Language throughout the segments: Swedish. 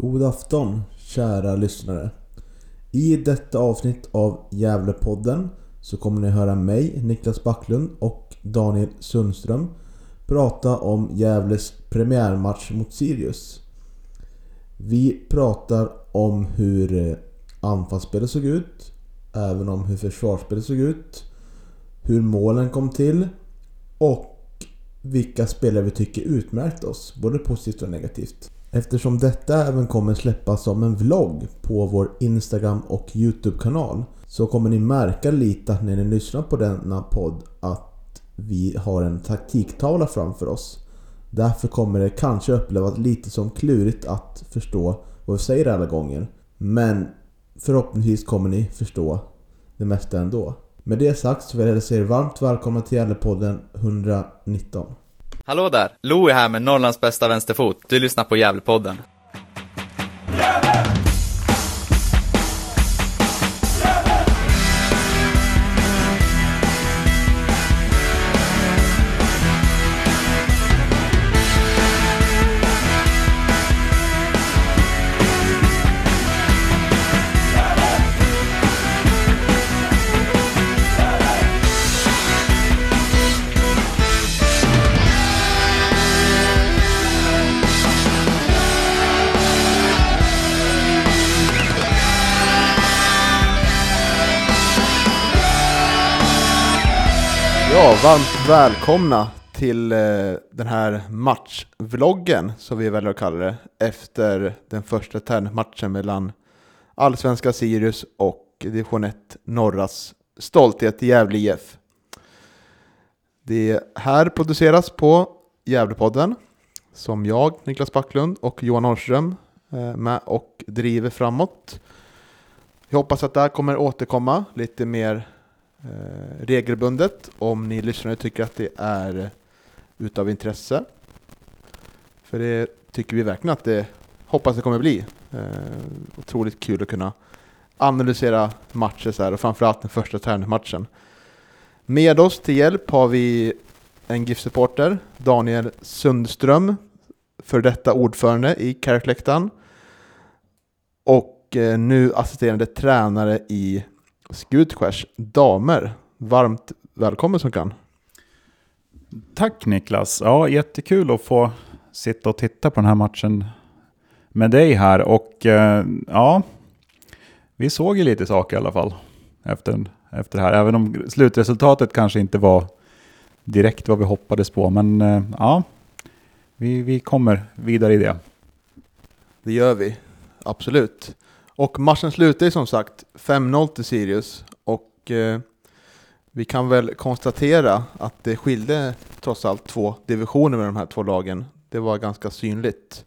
God afton kära lyssnare. I detta avsnitt av Gävlepodden så kommer ni höra mig, Niklas Backlund och Daniel Sundström prata om Gävles premiärmatch mot Sirius. Vi pratar om hur eh, anfallsspelet såg ut, även om hur försvarsspelet såg ut, hur målen kom till och vilka spelare vi tycker utmärkt oss, både positivt och negativt. Eftersom detta även kommer släppas som en vlogg på vår Instagram och Youtube-kanal så kommer ni märka lite när ni lyssnar på denna podd att vi har en taktiktavla framför oss. Därför kommer det kanske upplevas lite som klurigt att förstå vad vi säger alla gånger. Men förhoppningsvis kommer ni förstå det mesta ändå. Med det sagt så vill jag hälsa er varmt välkomna till Gällepodden 119. Hallå där! Louie här med Norrlands bästa vänsterfot. Du lyssnar på Gävlepodden. Varmt välkomna till eh, den här matchvloggen som vi väljer att kalla det efter den första tärnmatchen mellan Allsvenska Sirius och Division 1 Norras stolthet Gävle IF. Det här produceras på Gävlepodden som jag, Niklas Backlund och Johan Norrström är eh, med och driver framåt. Jag hoppas att det här kommer återkomma lite mer eh, regelbundet om ni lyssnare tycker att det är utav intresse. För det tycker vi verkligen att det hoppas det kommer bli. Eh, otroligt kul att kunna analysera matcher så här och framförallt den första träningsmatchen. Med oss till hjälp har vi en GIF-supporter, Daniel Sundström, för detta ordförande i Kärrkläktan och eh, nu assisterande tränare i Skutskärs damer. Varmt välkommen som kan. Tack Niklas. Ja, jättekul att få sitta och titta på den här matchen med dig här. Och eh, ja, vi såg ju lite saker i alla fall efter, efter det här. Även om slutresultatet kanske inte var direkt vad vi hoppades på. Men eh, ja, vi, vi kommer vidare i det. Det gör vi, absolut. Och matchen slutade som sagt 5-0 till Sirius och eh, vi kan väl konstatera att det skilde trots allt två divisioner med de här två lagen. Det var ganska synligt.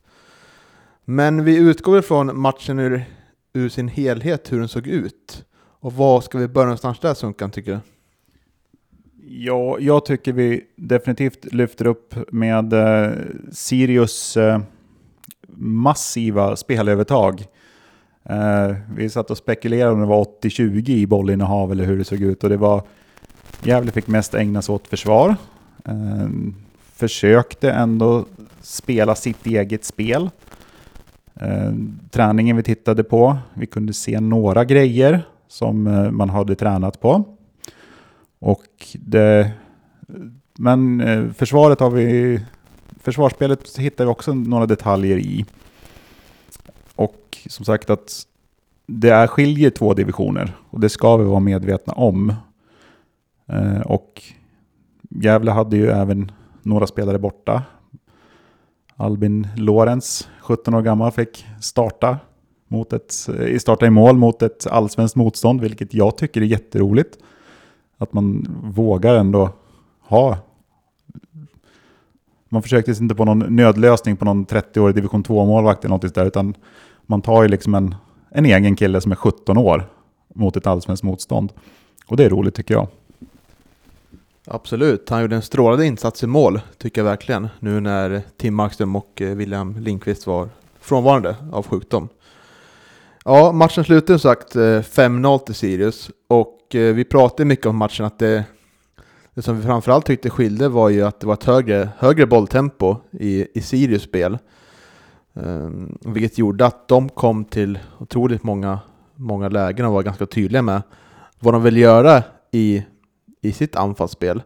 Men vi utgår ifrån matchen ur, ur sin helhet, hur den såg ut. Och vad ska vi börja någonstans där Sunkan tycker du? Ja, jag tycker vi definitivt lyfter upp med eh, Sirius eh, massiva spelövertag. Eh, vi satt och spekulerade om det var 80-20 i bollinnehav eller hur det såg ut och det var Gävle fick mest ägna sig åt försvar. Eh, försökte ändå spela sitt eget spel. Eh, träningen vi tittade på, vi kunde se några grejer som eh, man hade tränat på. Och det, men eh, försvaret har vi, försvarsspelet hittar vi också några detaljer i. Och som sagt att det är skiljer två divisioner och det ska vi vara medvetna om. Eh, och Gävle hade ju även några spelare borta. Albin Lorenz, 17 år gammal, fick starta, mot ett, eh, starta i mål mot ett allsvenskt motstånd, vilket jag tycker är jätteroligt. Att man vågar ändå ha... Man försökte inte på någon nödlösning på någon 30-årig division 2-målvakt eller något där, utan man tar ju liksom en, en egen kille som är 17 år mot ett allsvenskt motstånd. Och det är roligt tycker jag. Absolut, han gjorde en strålande insats i mål, tycker jag verkligen, nu när Tim Markström och eh, William Lindqvist var frånvarande av sjukdom. Ja, matchen slutade som sagt eh, 5-0 till Sirius och eh, vi pratade mycket om matchen att det, det som vi framförallt tyckte skilde var ju att det var ett högre, högre bolltempo i, i Sirius spel. Um, vilket gjorde att de kom till otroligt många, många lägen och var ganska tydliga med vad de vill göra i, i sitt anfallsspel.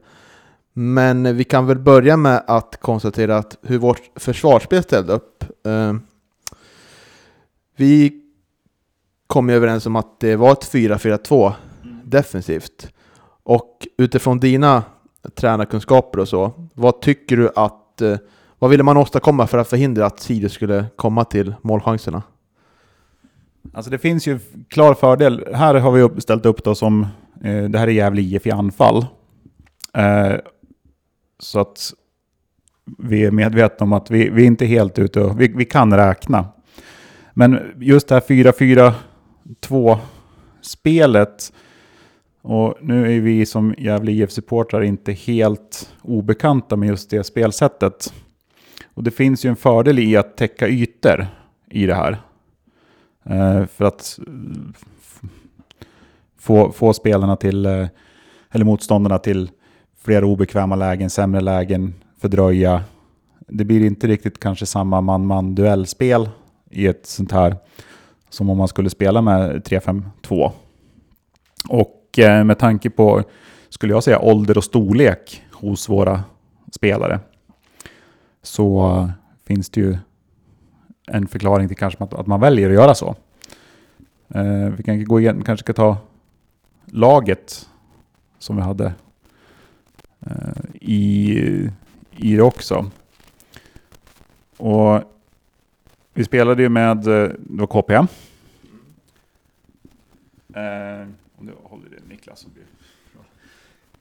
Men vi kan väl börja med att konstatera att hur vårt försvarsspel ställde upp. Um, vi kom ju överens om att det var ett 4-4-2 defensivt. Och utifrån dina tränarkunskaper och så, vad tycker du att eh, vad ville man åstadkomma för att förhindra att Sirius skulle komma till målchanserna? Alltså det finns ju klar fördel. Här har vi upp, ställt upp då som, eh, det här är Gävle IF i anfall. Eh, så att vi är medvetna om att vi, vi är inte helt ute och vi, vi kan räkna. Men just det här 4-4-2-spelet, och nu är vi som Gävle IF-supportrar inte helt obekanta med just det spelsättet. Och det finns ju en fördel i att täcka ytor i det här. Eh, för att få, få spelarna till, eh, eller motståndarna till flera obekväma lägen, sämre lägen, fördröja. Det blir inte riktigt kanske samma man-man-duellspel i ett sånt här som om man skulle spela med 3-5-2. Och eh, med tanke på, skulle jag säga, ålder och storlek hos våra spelare så finns det ju en förklaring till kanske att, man väljer att göra så. Eh, vi kan gå igen, kanske ska ta laget som vi hade eh, i, i det också. Och vi spelade ju med, eh, det var KP. Eh, om du håller det Niklas. Så blir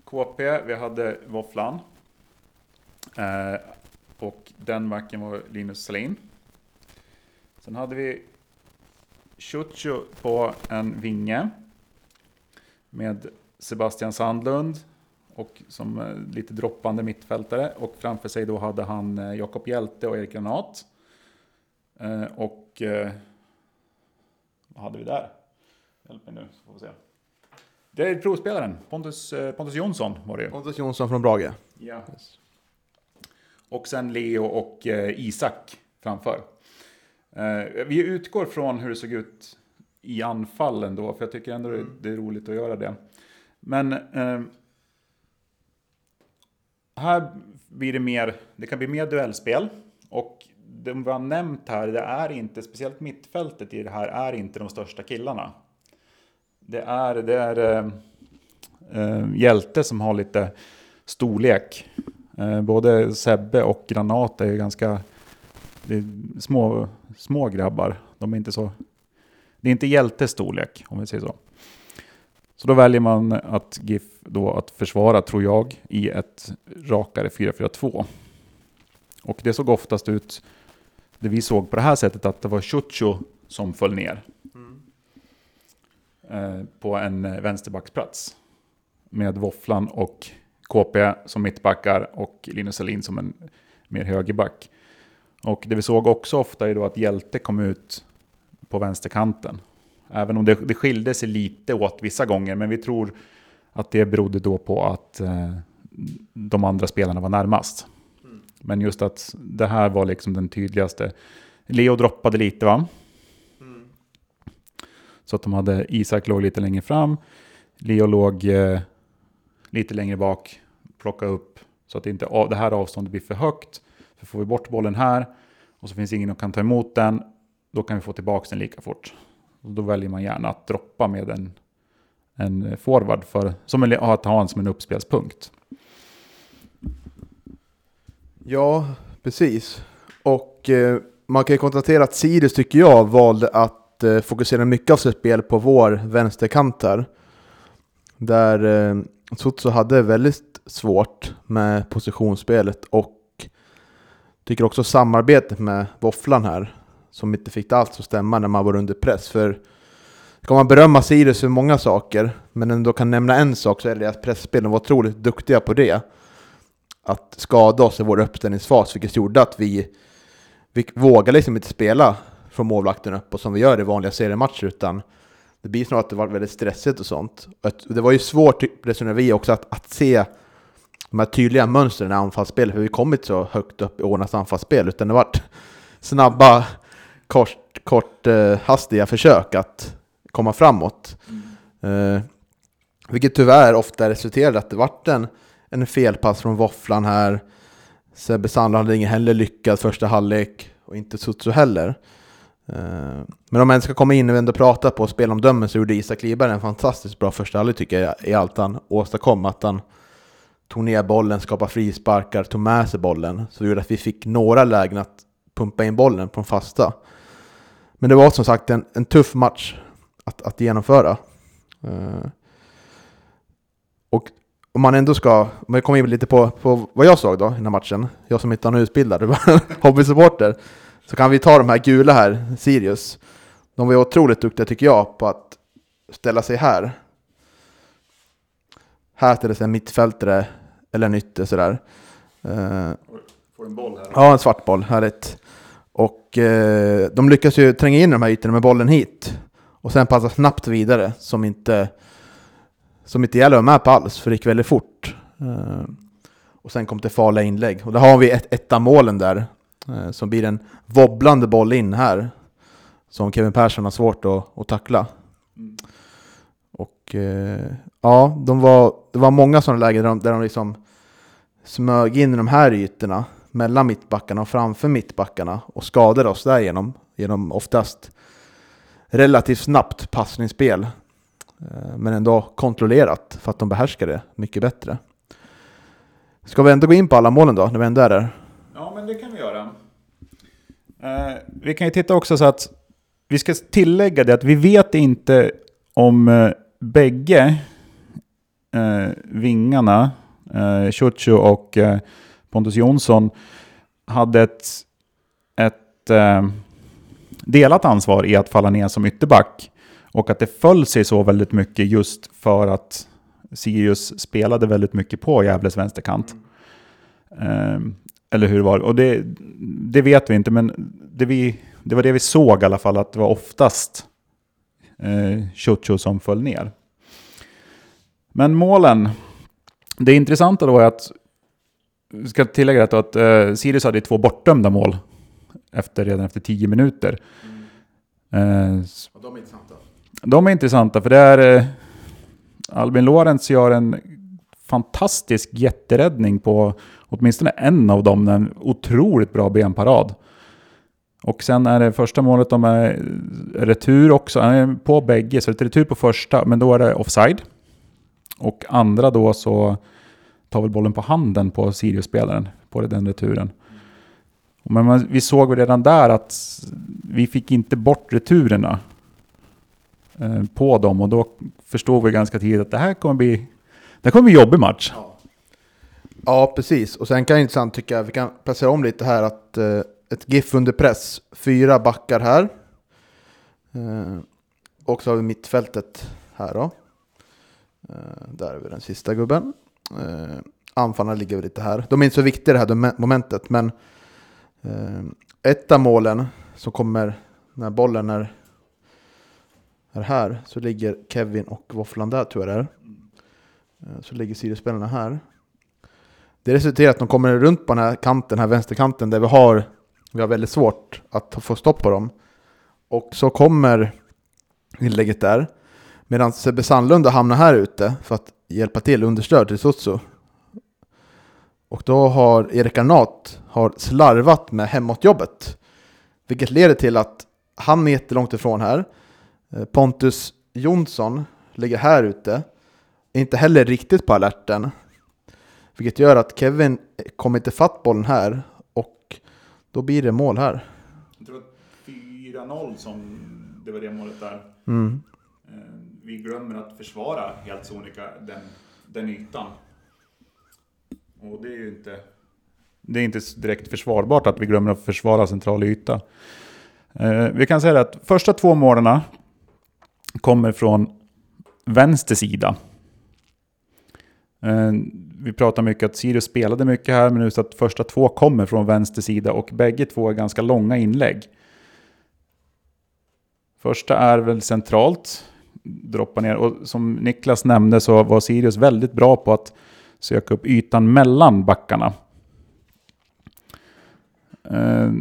KP, vi hade Våfflan. Eh, och den backen var Linus Salin. Sen hade vi Chucho på en vinge. Med Sebastian Sandlund. Och som eh, lite droppande mittfältare. Och framför sig då hade han eh, Jakob Hjälte och Erik Granat. Eh, och vad hade vi där? Hjälp mig nu så får vi se. Det är provspelaren, Pontus, Pontus Jonsson var det ju. Pontus Jonsson från Brage. Ja. Yes. Och sen Leo och eh, Isak framför. Eh, vi utgår från hur det såg ut i anfallen då, för jag tycker ändå mm. det är roligt att göra det. Men eh, här blir det mer, det kan bli mer duellspel. Och det vi har nämnt här, det är inte, speciellt mittfältet i det här, är inte de största killarna. Det är, det är eh, eh, Hjälte som har lite storlek. Eh, både Sebbe och Granat är ju ganska är små, små grabbar. De är inte så... Det är inte hjältestorlek, om vi säger så. Så då väljer man att GIF då att försvara, tror jag, i ett rakare 4-4-2. Och det såg oftast ut, det vi såg på det här sättet, att det var Chucho som föll ner. Mm. Eh, på en vänsterbacksplats. Med våfflan och KP som mittbackar och Linus Salin som en mer högerback. Och det vi såg också ofta är då att Hjälte kom ut på vänsterkanten. Även om det, det skilde sig lite åt vissa gånger, men vi tror att det berodde då på att eh, de andra spelarna var närmast. Mm. Men just att det här var liksom den tydligaste. Leo droppade lite va? Mm. Så att de hade, Isak låg lite längre fram. Leo låg eh, lite längre bak, plocka upp så att inte det här avståndet blir för högt. För får vi bort bollen här och så finns ingen som kan ta emot den, då kan vi få tillbaka den lika fort. Och då väljer man gärna att droppa med en, en forward för, som en, att ha en som en uppspelspunkt. Ja, precis. Och eh, man kan ju konstatera att Sirius tycker jag valde att eh, fokusera mycket av sitt spel på vår vänsterkant här. Där eh, Sutsu hade väldigt svårt med positionsspelet och tycker också samarbetet med Våfflan här, som inte fick det alls att stämma när man var under press. För ska man berömma Sirius för många saker, men ändå kan nämna en sak så är det att pressspelen var otroligt duktiga på det. Att skada oss i vår uppställningsfas, vilket gjorde att vi, vi vågade liksom inte spela från målvakten upp och som vi gör i vanliga seriematcher, utan det blir snarare att det var väldigt stressigt och sånt. Det var ju svårt, typ, resonerar vi också, att, att se de här tydliga mönstren i anfallsspel, för vi kom inte så högt upp i ordnat anfallsspel, utan det var snabba, kort, kort eh, hastiga försök att komma framåt. Eh, vilket tyvärr ofta resulterade att det vart en, en felpass från våfflan här. Sebbe Sandler hade ingen heller lyckad första halvlek och inte Sutsu heller. Eh, men om man ska komma in och ändå prata på spelomdömen så gjorde Isak Liberg en fantastiskt bra första halvlek tycker jag i allt han åstadkom. Att han tog ner bollen, skapade frisparkar, tog med sig bollen. Så det gjorde att vi fick några lägen att pumpa in bollen på en fasta. Men det var som sagt en, en tuff match att, att genomföra. Eh, och om man ändå ska, om jag kommer in lite på, på vad jag såg då i den här matchen, jag som inte har någon utbildad, hobbysupporter, så kan vi ta de här gula här, Sirius. De var ju otroligt duktiga tycker jag på att ställa sig här. Här ställer sig en mittfältare eller en ytter sådär. Uh, Får en boll här. Ja, en svart boll, härligt. Och eh, de lyckas ju tränga in de här ytorna med bollen hit. Och sen passa snabbt vidare, som inte, som inte gäller med på alls, för det gick väldigt fort. Eh, och sen kom det farliga inlägg. Och där har vi ett, ett av målen där, eh, som blir en wobblande boll in här. Som Kevin Persson har svårt att, att tackla. Och eh, ja, de var, det var många sådana lägen där de, där de liksom smög in i de här ytorna mellan mittbackarna och framför mittbackarna och skadade oss därigenom genom oftast relativt snabbt passningsspel. Eh, men ändå kontrollerat för att de behärskar det mycket bättre. Ska vi ändå gå in på alla målen då, när vi ändå är där? Men det kan vi göra. Eh, vi kan ju titta också så att vi ska tillägga det att vi vet inte om eh, bägge eh, vingarna, eh, Chucho och eh, Pontus Jonsson, hade ett, ett eh, delat ansvar i att falla ner som ytterback. Och att det föll sig så väldigt mycket just för att Sirius spelade väldigt mycket på Gävles vänsterkant. Eh, eller hur det var. Och det, det vet vi inte, men det, vi, det var det vi såg i alla fall, att det var oftast eh, Chucho som föll ner. Men målen. Det intressanta då är att, vi ska tillägga det att eh, Sirius hade två bortdömda mål efter, redan efter tio minuter. Eh, de är intressanta. de är intressanta för det är... Eh, Albin Lorenz gör en fantastisk jätteräddning på åtminstone en av dem. En otroligt bra benparad. Och sen är det första målet, de är retur också. Är på bägge, så det är retur på första, men då är det offside. Och andra då så tar väl bollen på handen på Sirius-spelaren på den returen. Men man, vi såg väl redan där att vi fick inte bort returerna eh, på dem och då förstod vi ganska tidigt att det här kommer bli, det här kommer bli en jobbig match. Ja, Ja, precis. Och sen kan jag intressant tycka, vi kan placera om lite här, att eh, ett GIF under press, fyra backar här. Eh, och så har vi mittfältet här då. Eh, där är vi den sista gubben. Eh, anfallarna ligger väl lite här. De är inte så viktiga det här momentet, men eh, ett av målen som kommer när bollen är, är här, så ligger Kevin och Våfflan där tror jag det är. Eh, så ligger sidospelarna här. Det resulterar i att de kommer runt på den här kanten, den här vänsterkanten, där vi har, vi har väldigt svårt att få stopp på dem. Och så kommer inlägget där. Medan Sebbe Sandlund hamnar här ute för att hjälpa till, understöd till Sotso. Och då har Erik Arnat har slarvat med hemåtjobbet. Vilket leder till att han är jättelångt ifrån här. Eh, Pontus Jonsson ligger här ute. Är inte heller riktigt på alerten. Vilket gör att Kevin kommer inte fatt bollen här. Och då blir det mål här. Jag tror att 4-0 som det var det målet där. Mm. Vi glömmer att försvara helt sonika den, den ytan. Och det är ju inte... Det är inte direkt försvarbart att vi glömmer att försvara central yta. Eh, vi kan säga att första två målen kommer från vänster sida. Vi pratar mycket att Sirius spelade mycket här, men just att första två kommer från vänster sida och bägge två är ganska långa inlägg. Första är väl centralt, droppa ner. Och som Niklas nämnde så var Sirius väldigt bra på att söka upp ytan mellan backarna. Eh,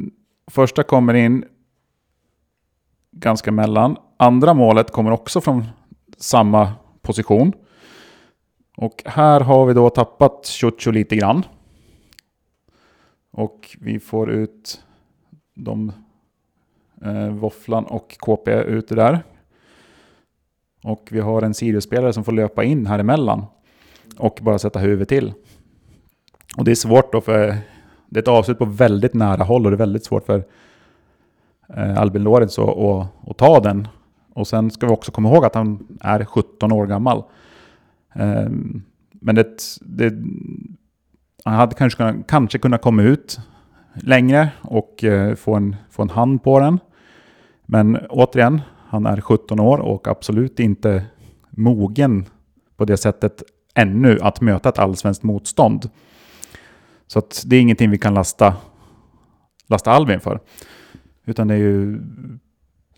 första kommer in ganska mellan. Andra målet kommer också från samma position. Och här har vi då tappat Ciuciu lite grann. Och vi får ut de eh, Våfflan och KP ute där. Och vi har en Sirius-spelare som får löpa in här emellan och bara sätta huvudet till. Och det är svårt då för det är ett avslut på väldigt nära håll och det är väldigt svårt för eh, Albin Lorentz att, att, att ta den. Och sen ska vi också komma ihåg att han är 17 år gammal. Ehm, men det, det, han hade kanske kunnat, kanske kunnat komma ut längre och eh, få, en, få en hand på den. Men återigen, han är 17 år och absolut inte mogen på det sättet ännu att möta ett allsvenskt motstånd. Så att det är ingenting vi kan lasta, lasta Albin för. Utan det är ju,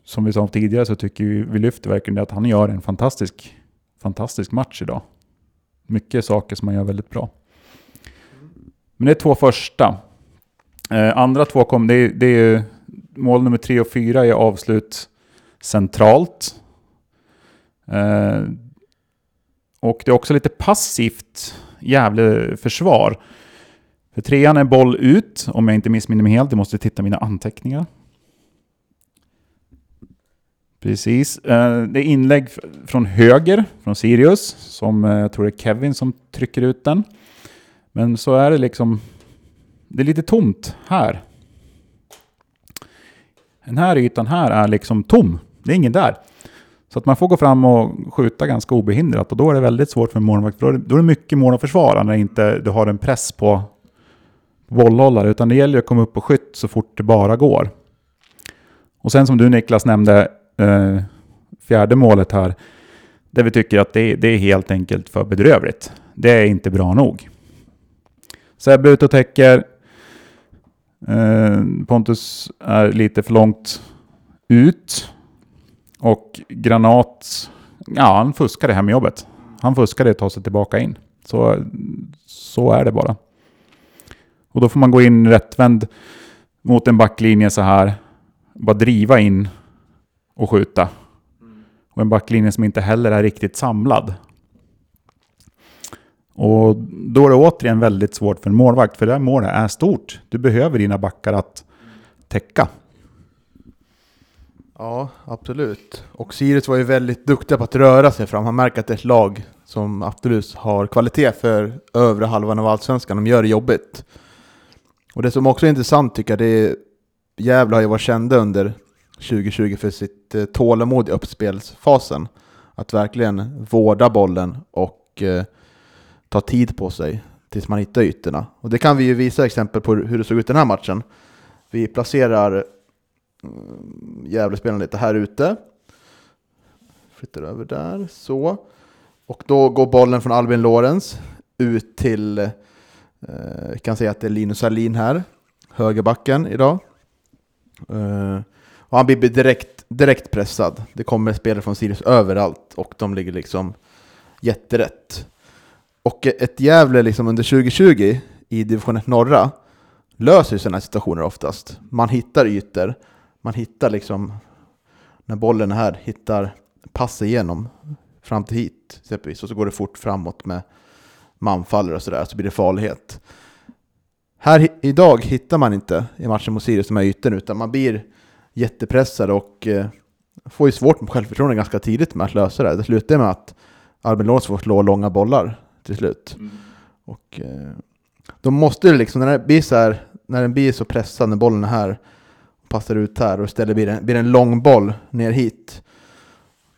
som vi sa tidigare, så tycker vi, vi lyfter verkligen det att han gör en fantastisk, fantastisk match idag. Mycket saker som han gör väldigt bra. Men det är två första. Eh, andra två kom, det är, det är mål nummer tre och fyra är avslut centralt. Eh, och det är också lite passivt jävla försvar. För trean är boll ut, om jag inte missminner mig helt. Jag måste titta mina anteckningar. Precis. Eh, det är inlägg från höger, från Sirius, som eh, jag tror det är Kevin som trycker ut den. Men så är det liksom... Det är lite tomt här. Den här ytan här är liksom tom. Det är ingen där. Så att man får gå fram och skjuta ganska obehindrat och då är det väldigt svårt för målvakt. Då är det mycket mål att försvara när inte du har en press på bollhållare. Utan det gäller att komma upp på skytt så fort det bara går. Och sen som du Niklas nämnde, eh, fjärde målet här. Där vi tycker att det, det är helt enkelt för bedrövligt. Det är inte bra nog. Sebbe ut och täcker. Eh, Pontus är lite för långt ut. Och Granat, ja han fuskade hem jobbet. Han fuskade att ta sig tillbaka in. Så, så är det bara. Och då får man gå in rättvänd mot en backlinje så här. Bara driva in och skjuta. Och en backlinje som inte heller är riktigt samlad. Och då är det återigen väldigt svårt för en målvakt, för det här målet är stort. Du behöver dina backar att täcka. Ja, absolut. Och Sirius var ju väldigt duktiga på att röra sig fram. Han märker att det är ett lag som absolut har kvalitet för övre halvan av allsvenskan. De gör det jobbigt. Och det som också är intressant tycker jag, det är Gävle har ju varit kända under 2020 för sitt eh, tålamod i uppspelsfasen. Att verkligen vårda bollen och eh, ta tid på sig tills man hittar ytorna. Och det kan vi ju visa exempel på hur det såg ut den här matchen. Vi placerar Gävlespelaren Gävlespelarna lite här ute. Flyttar över där, så. Och då går bollen från Albin Lorenz ut till, eh, kan säga att det är Linus Alin här, högerbacken idag. Eh, och han blir direkt, direkt pressad. Det kommer spelare från Sirius överallt och de ligger liksom jätterätt. Och ett Gävle liksom under 2020 i division 1 norra löser ju sådana situationer oftast. Man hittar ytor, man hittar liksom när bollen är här, hittar pass igenom fram till hit exempelvis och så går det fort framåt med manfaller och sådär, så blir det farlighet. Här idag hittar man inte i matchen mot Sirius de här ytorna utan man blir jättepressad och eh, får ju svårt med självförtroende ganska tidigt med att lösa det. Det slutar med att Albin Låns får slå långa bollar till slut. Mm. Och eh, då måste det liksom, när det blir så här, när den blir så pressad, när bollen är här, passar ut här och istället blir det, blir det en lång boll ner hit.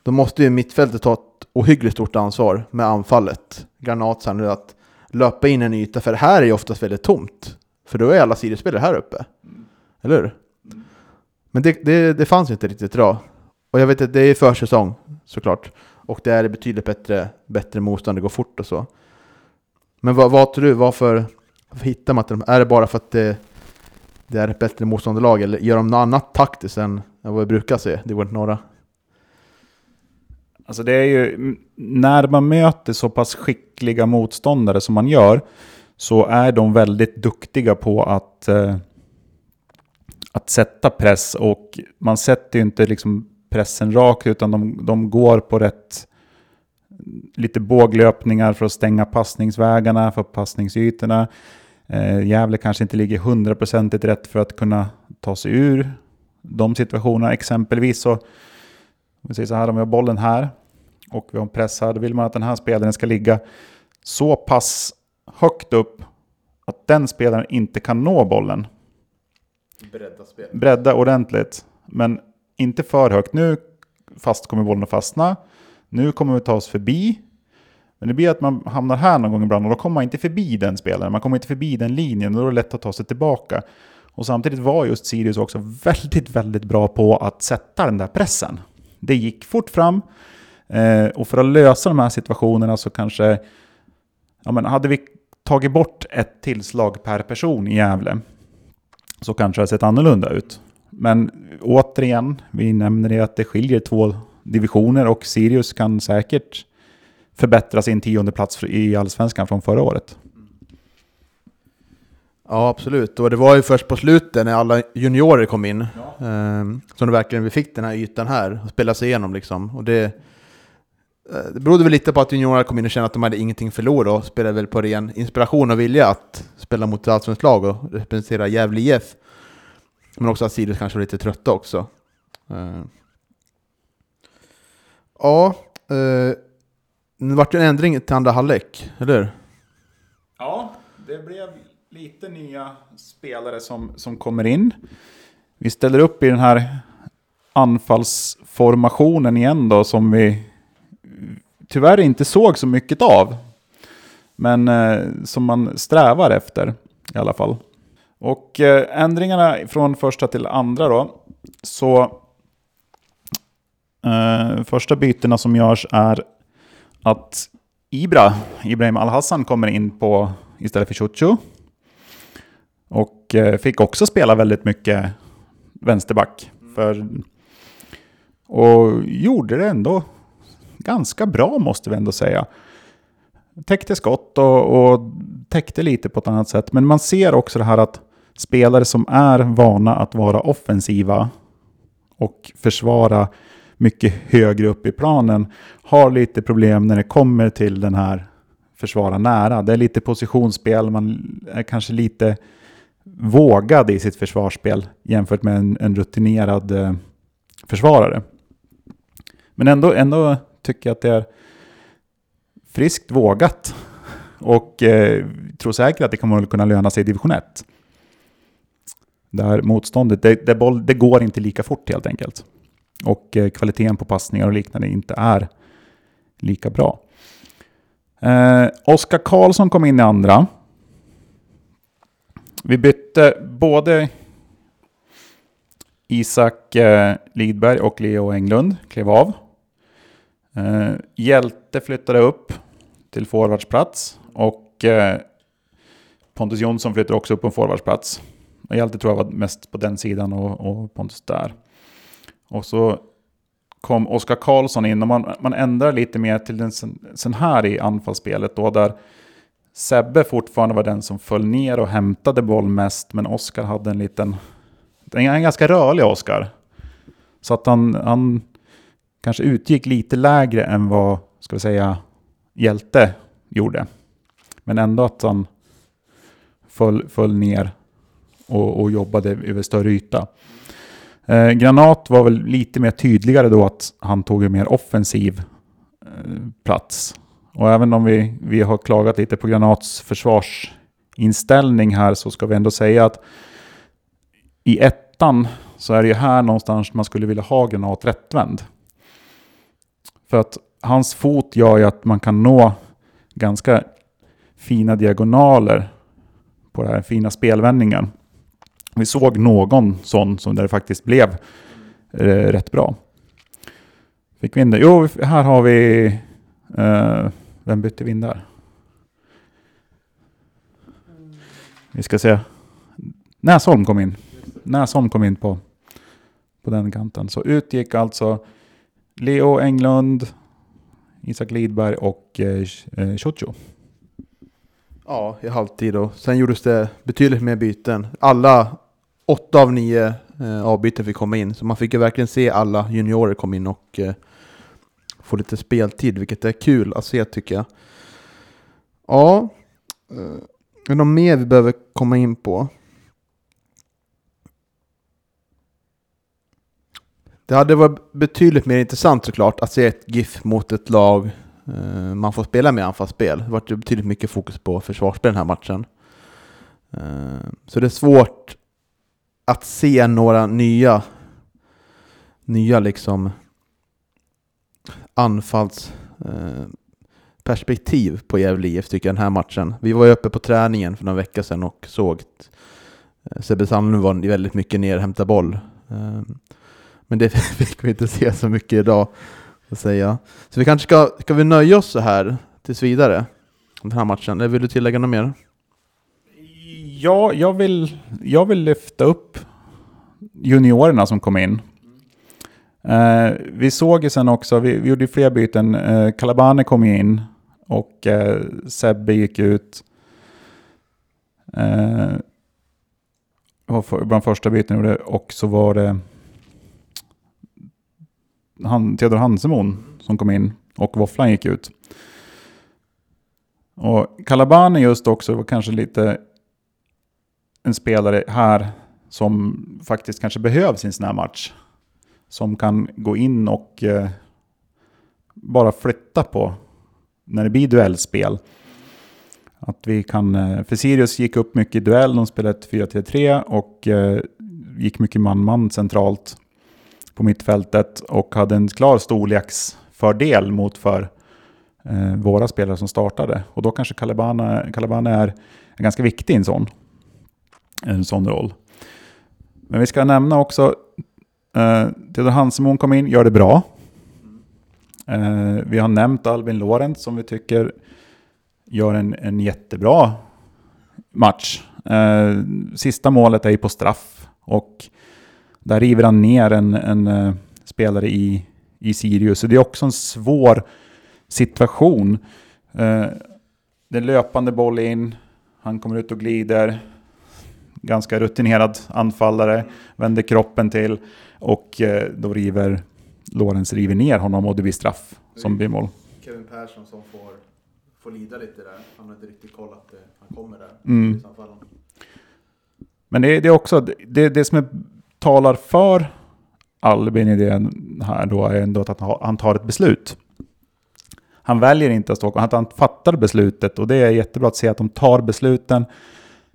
Då måste ju mittfältet ta ett ohyggligt stort ansvar med anfallet. Granat nu att löpa in en yta, för här är ju oftast väldigt tomt. För då är alla sidespelare här uppe. Mm. Eller hur? Men det, det, det fanns inte riktigt idag. Och jag vet att det är försäsong såklart. Och det är betydligt bättre, bättre motstånd, det går fort och så. Men vad, vad tror du, varför, varför hittar man inte dem? Är det bara för att det, det är ett bättre motståndarlag eller gör de något annat taktiskt än vad vi brukar se? Det går inte några. Alltså det är ju, när man möter så pass skickliga motståndare som man gör, så är de väldigt duktiga på att, eh, att sätta press och man sätter ju inte liksom pressen rakt utan de, de går på rätt lite båglöpningar för att stänga passningsvägarna, för passningsytorna. Eh, Gävle kanske inte ligger hundraprocentigt rätt för att kunna ta sig ur de situationerna. Exempelvis så, om vi säger så här, om vi har bollen här och vi har en press här, då vill man att den här spelaren ska ligga så pass högt upp att den spelaren inte kan nå bollen. Bredda spelet. Bredda ordentligt, men inte för högt. Nu fast kommer bollen att fastna. Nu kommer vi ta oss förbi. Men det blir att man hamnar här någon gång ibland och då kommer man inte förbi den spelaren. Man kommer inte förbi den linjen och då är det lätt att ta sig tillbaka. Och samtidigt var just Sirius också väldigt, väldigt bra på att sätta den där pressen. Det gick fort fram. Eh, och för att lösa de här situationerna så kanske, ja men hade vi tagit bort ett tillslag per person i Gävle så kanske det hade sett annorlunda ut. Men återigen, vi nämner det att det skiljer två divisioner och Sirius kan säkert förbättra sin tionde plats i allsvenskan från förra året. Ja, absolut. Och det var ju först på slutet när alla juniorer kom in Ja. eh, som det verkligen vi fick den här ytan här och spela sig igenom liksom. Och det, Eh, det berodde väl lite på att juniorerna kom in och kände att de hade ingenting förlora och spelade väl på ren inspiration och vilja att spela mot ett allsvenskt lag och representera Gävle IF. Men också att Sirius kanske var lite trötta också. Eh, ja, eh, nu vart det en ändring till andra halvlek, eller hur? Ja, det blev lite nya spelare som, som kommer in. Vi ställer upp i den här anfallsformationen igen då som vi tyvärr inte såg så mycket av. Men eh, som man strävar efter i alla fall. Och eh, ändringarna från första till andra då. Så eh, första bytena som görs är att Ibra, Ibrahim Al-Hassan kommer in på istället för Chuchu. Och eh, fick också spela väldigt mycket vänsterback. För, och gjorde det ändå ganska bra måste vi ändå säga. Täckte skott och, och täckte lite på ett annat sätt. Men man ser också det här att spelare som är vana att vara offensiva och försvara mycket högre upp i planen har lite problem när det kommer till den här försvara nära. Det är lite positionsspel, man är kanske lite vågad i sitt försvarsspel jämfört med en, en rutinerad eh, försvarare. Men ändå, ändå tycker jag att det är friskt vågat och eh, tror säkert att det kommer att kunna löna sig i division 1. Där motståndet, det, det, boll, det går inte lika fort helt enkelt. Och eh, kvaliteten på passningar och liknande inte är lika bra. Eh, Oskar Karlsson kom in i andra. Vi bytte både Isak eh, Lidberg och Leo Englund klev av. Eh, Hjälte flyttade upp till forwardsplats och eh, Pontus Jonsson flyttade också upp på en forwardsplats. Och Hjälte tror jag var mest på den sidan och, och Pontus där. Och så kom Oskar Karlsson in och man, man ändrar lite mer till en sån, sen här i anfallsspelet då där Sebbe fortfarande var den som föll ner och hämtade boll mest men Oskar hade en liten, en ganska rörlig Oskar. Så att han, han kanske utgick lite lägre än vad, ska vi säga, Hjälte gjorde. Men ändå att han föll, föll ner och, och jobbade över större yta. Eh, Granat var väl lite mer tydligare då att han tog en mer offensiv eh, plats. Och även om vi, vi har klagat lite på Granats försvarsinställning här så ska vi ändå säga att i ettan så är det ju här någonstans man skulle vilja ha Granat rättvänd. För att hans fot gör ju att man kan nå ganska fina diagonaler på den här fina spelvändningen. Vi såg någon sån som där det faktiskt blev eh, rätt bra. Fick vi in det? Jo, här har vi... Eh, vem bytte vi in där? Vi ska se. Näsholm kom in. Näsholm kom in på, på den kanten. Så ut gick alltså Leo Englund, Isak Lidberg och eh, Chocho. Eh, ja, i halvtid och sen gjordes det betydligt mer byten. Alla åtta av nio eh, avbyten fick komma in. Så man fick ju verkligen se alla juniorer komma in och eh, få lite speltid, vilket är kul att se tycker jag. Ja, eh, är det något mer vi behöver komma in på? Det hade varit betydligt mer intressant såklart att se ett GIF mot ett lag eh, man får spela med anfallsspel. Det var betydligt mycket fokus på försvarsspel den här matchen. Eh, så det är svårt att se några nya, nya liksom anfallsperspektiv eh, på Gävle IF tycker jag den här matchen. Vi var ju uppe på träningen för några veckor sedan och såg eh, Sebbe Sandlund var väldigt mycket ner och hämtade boll. Eh, men det fick vi inte se så mycket idag. Att säga. Så vi kanske ska, ska vi nöja oss så här tills vidare? Den här matchen. Eller vill du tillägga något mer? Ja, jag vill, jag vill lyfta upp juniorerna som kom in. Eh, vi såg ju sen också, vi, vi gjorde fler byten. Eh, Kalabane kom in och eh, Sebbe gick ut. Eh, var för, bland första byten gjorde och så var det han, Theodor Hansemon som kom in och Våfflan gick ut. Och Calabani just också var kanske lite en spelare här som faktiskt kanske behövs i en sån här match. Som kan gå in och eh, bara flytta på när det blir duellspel. Att vi kan, eh, för Sirius gick upp mycket i duell, de spelade ett 4-3-3 och eh, gick mycket man-man centralt på mittfältet och hade en klar storleksfördel mot för eh, våra spelare som startade. Och då kanske Calabana, Calabana är, är ganska viktig i en sån, en sån roll. Men vi ska nämna också, eh, Theodor Hansemon kom in, gör det bra. Eh, vi har nämnt Albin Lorentz som vi tycker gör en, en jättebra match. Eh, sista målet är ju på straff och där river han ner en, en uh, spelare i, i Sirius. Så det är också en svår situation. Uh, det är löpande boll in, han kommer ut och glider. Ganska rutinerad anfallare, vänder kroppen till och uh, då river Lorenz river ner honom och det blir straff som blir mål. Kevin Persson som får, får lida lite där. Han har inte riktigt kollat att han kommer där. Mm. Men det, det är också det, det som är talar för Albin i det här då är ändå att han tar ett beslut. Han väljer inte att stå kvar, han fattar beslutet och det är jättebra att se att de tar besluten.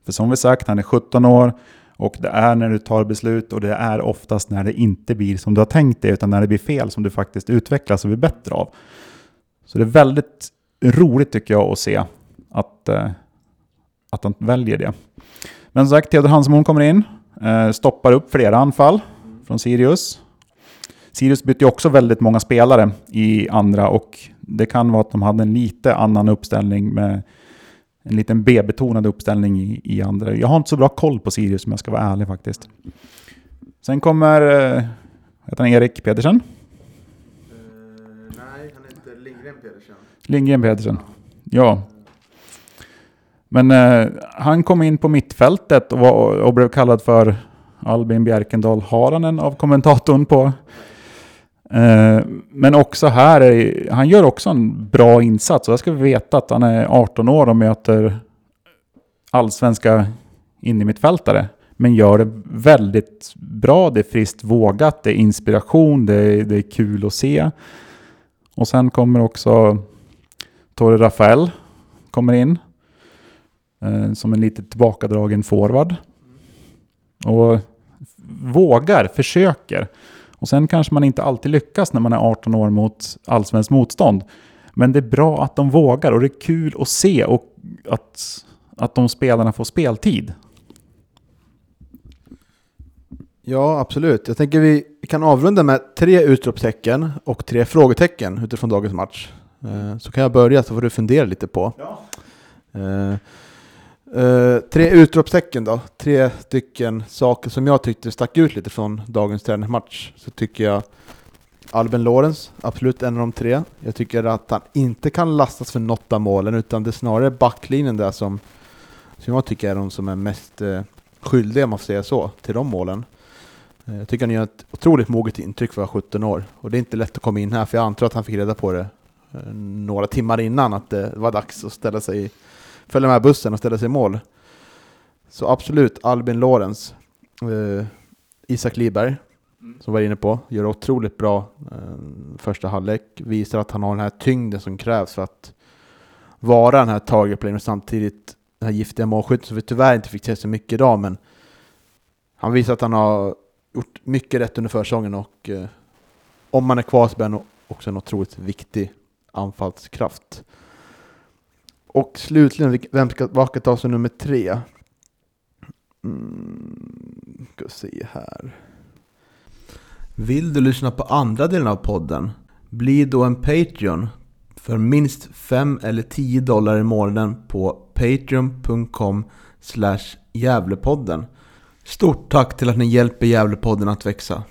För som vi sagt, han är 17 år och det är när du tar beslut och det är oftast när det inte blir som du har tänkt dig utan när det blir fel som du faktiskt utvecklas och blir bättre av. Så det är väldigt roligt tycker jag att se att, eh, att han väljer det. Men som sagt, Theodor Hansmon kommer in. Eh, stoppar upp flera anfall från Sirius. Sirius bytte ju också väldigt många spelare i andra och det kan vara att de hade en lite annan uppställning med en liten B-betonad uppställning i, i andra. Jag har inte så bra koll på Sirius om jag ska vara ärlig faktiskt. Sen kommer, eh, heter han Erik Pedersen? Uh, nej, han heter Lindgren Pedersen. Lindgren Pedersen, ja. Men eh, han kom in på mittfältet och, var, och blev kallad för Albin Bjerkendal Haranen av kommentatorn på. Eh, men också här, är, han gör också en bra insats. Och jag ska veta att han är 18 år och möter allsvenska innermittfältare. Men gör det väldigt bra, det är friskt vågat, det är inspiration, det är, det är kul att se. Och sen kommer också Torre Rafael kommer in. Eh, som en lite tillbakadragen forward. Och vågar, försöker. Och sen kanske man inte alltid lyckas när man är 18 år mot allsvenskt motstånd. Men det är bra att de vågar och det är kul att se och att, att de spelarna får speltid. Ja, absolut. Jag tänker vi kan avrunda med tre utropstecken och tre frågetecken utifrån dagens match. Eh, så kan jag börja så får du fundera lite på. Ja. Uh, tre utropstecken då. Tre stycken saker som jag tyckte stack ut lite från dagens träningsmatch. Så tycker jag Albin Lorenz, absolut en av de tre. Jag tycker att han inte kan lastas för något av målen, utan det är snarare backlinjen där som, som jag tycker är de som är mest uh, skyldiga, om man får säga så, till de målen. Eh, Jag tycker han gör ett otroligt moget intryck för att vara 17 år. Och det är inte lätt att komma in här, för jag antar att han fick reda på det eh, några timmar innan, att det var dags att ställa sig, följa med bussen och ställa sig i mål. Så absolut, Albin Lorenz. Eh, Isak Liberg, som var inne på, gör otroligt bra eh, första halvlek. Visar att han har den här tyngden som krävs för att vara den här target playen och samtidigt den här giftiga målskytten som vi tyvärr inte fick se så mycket idag, men han visar att han har gjort mycket rätt under försäsongen och eh, om man är kvar så blir han också en otroligt viktig anfallskraft. Och slutligen, vem ska, vad ska ta sig nummer tre? Mm, ska se här. Vill du lyssna på andra delen av podden? Bli då en Patreon för minst 5 eller 10 dollar i månaden på patreon.com Gävlepodden. Stort tack till att ni hjälper Gävlepodden att växa.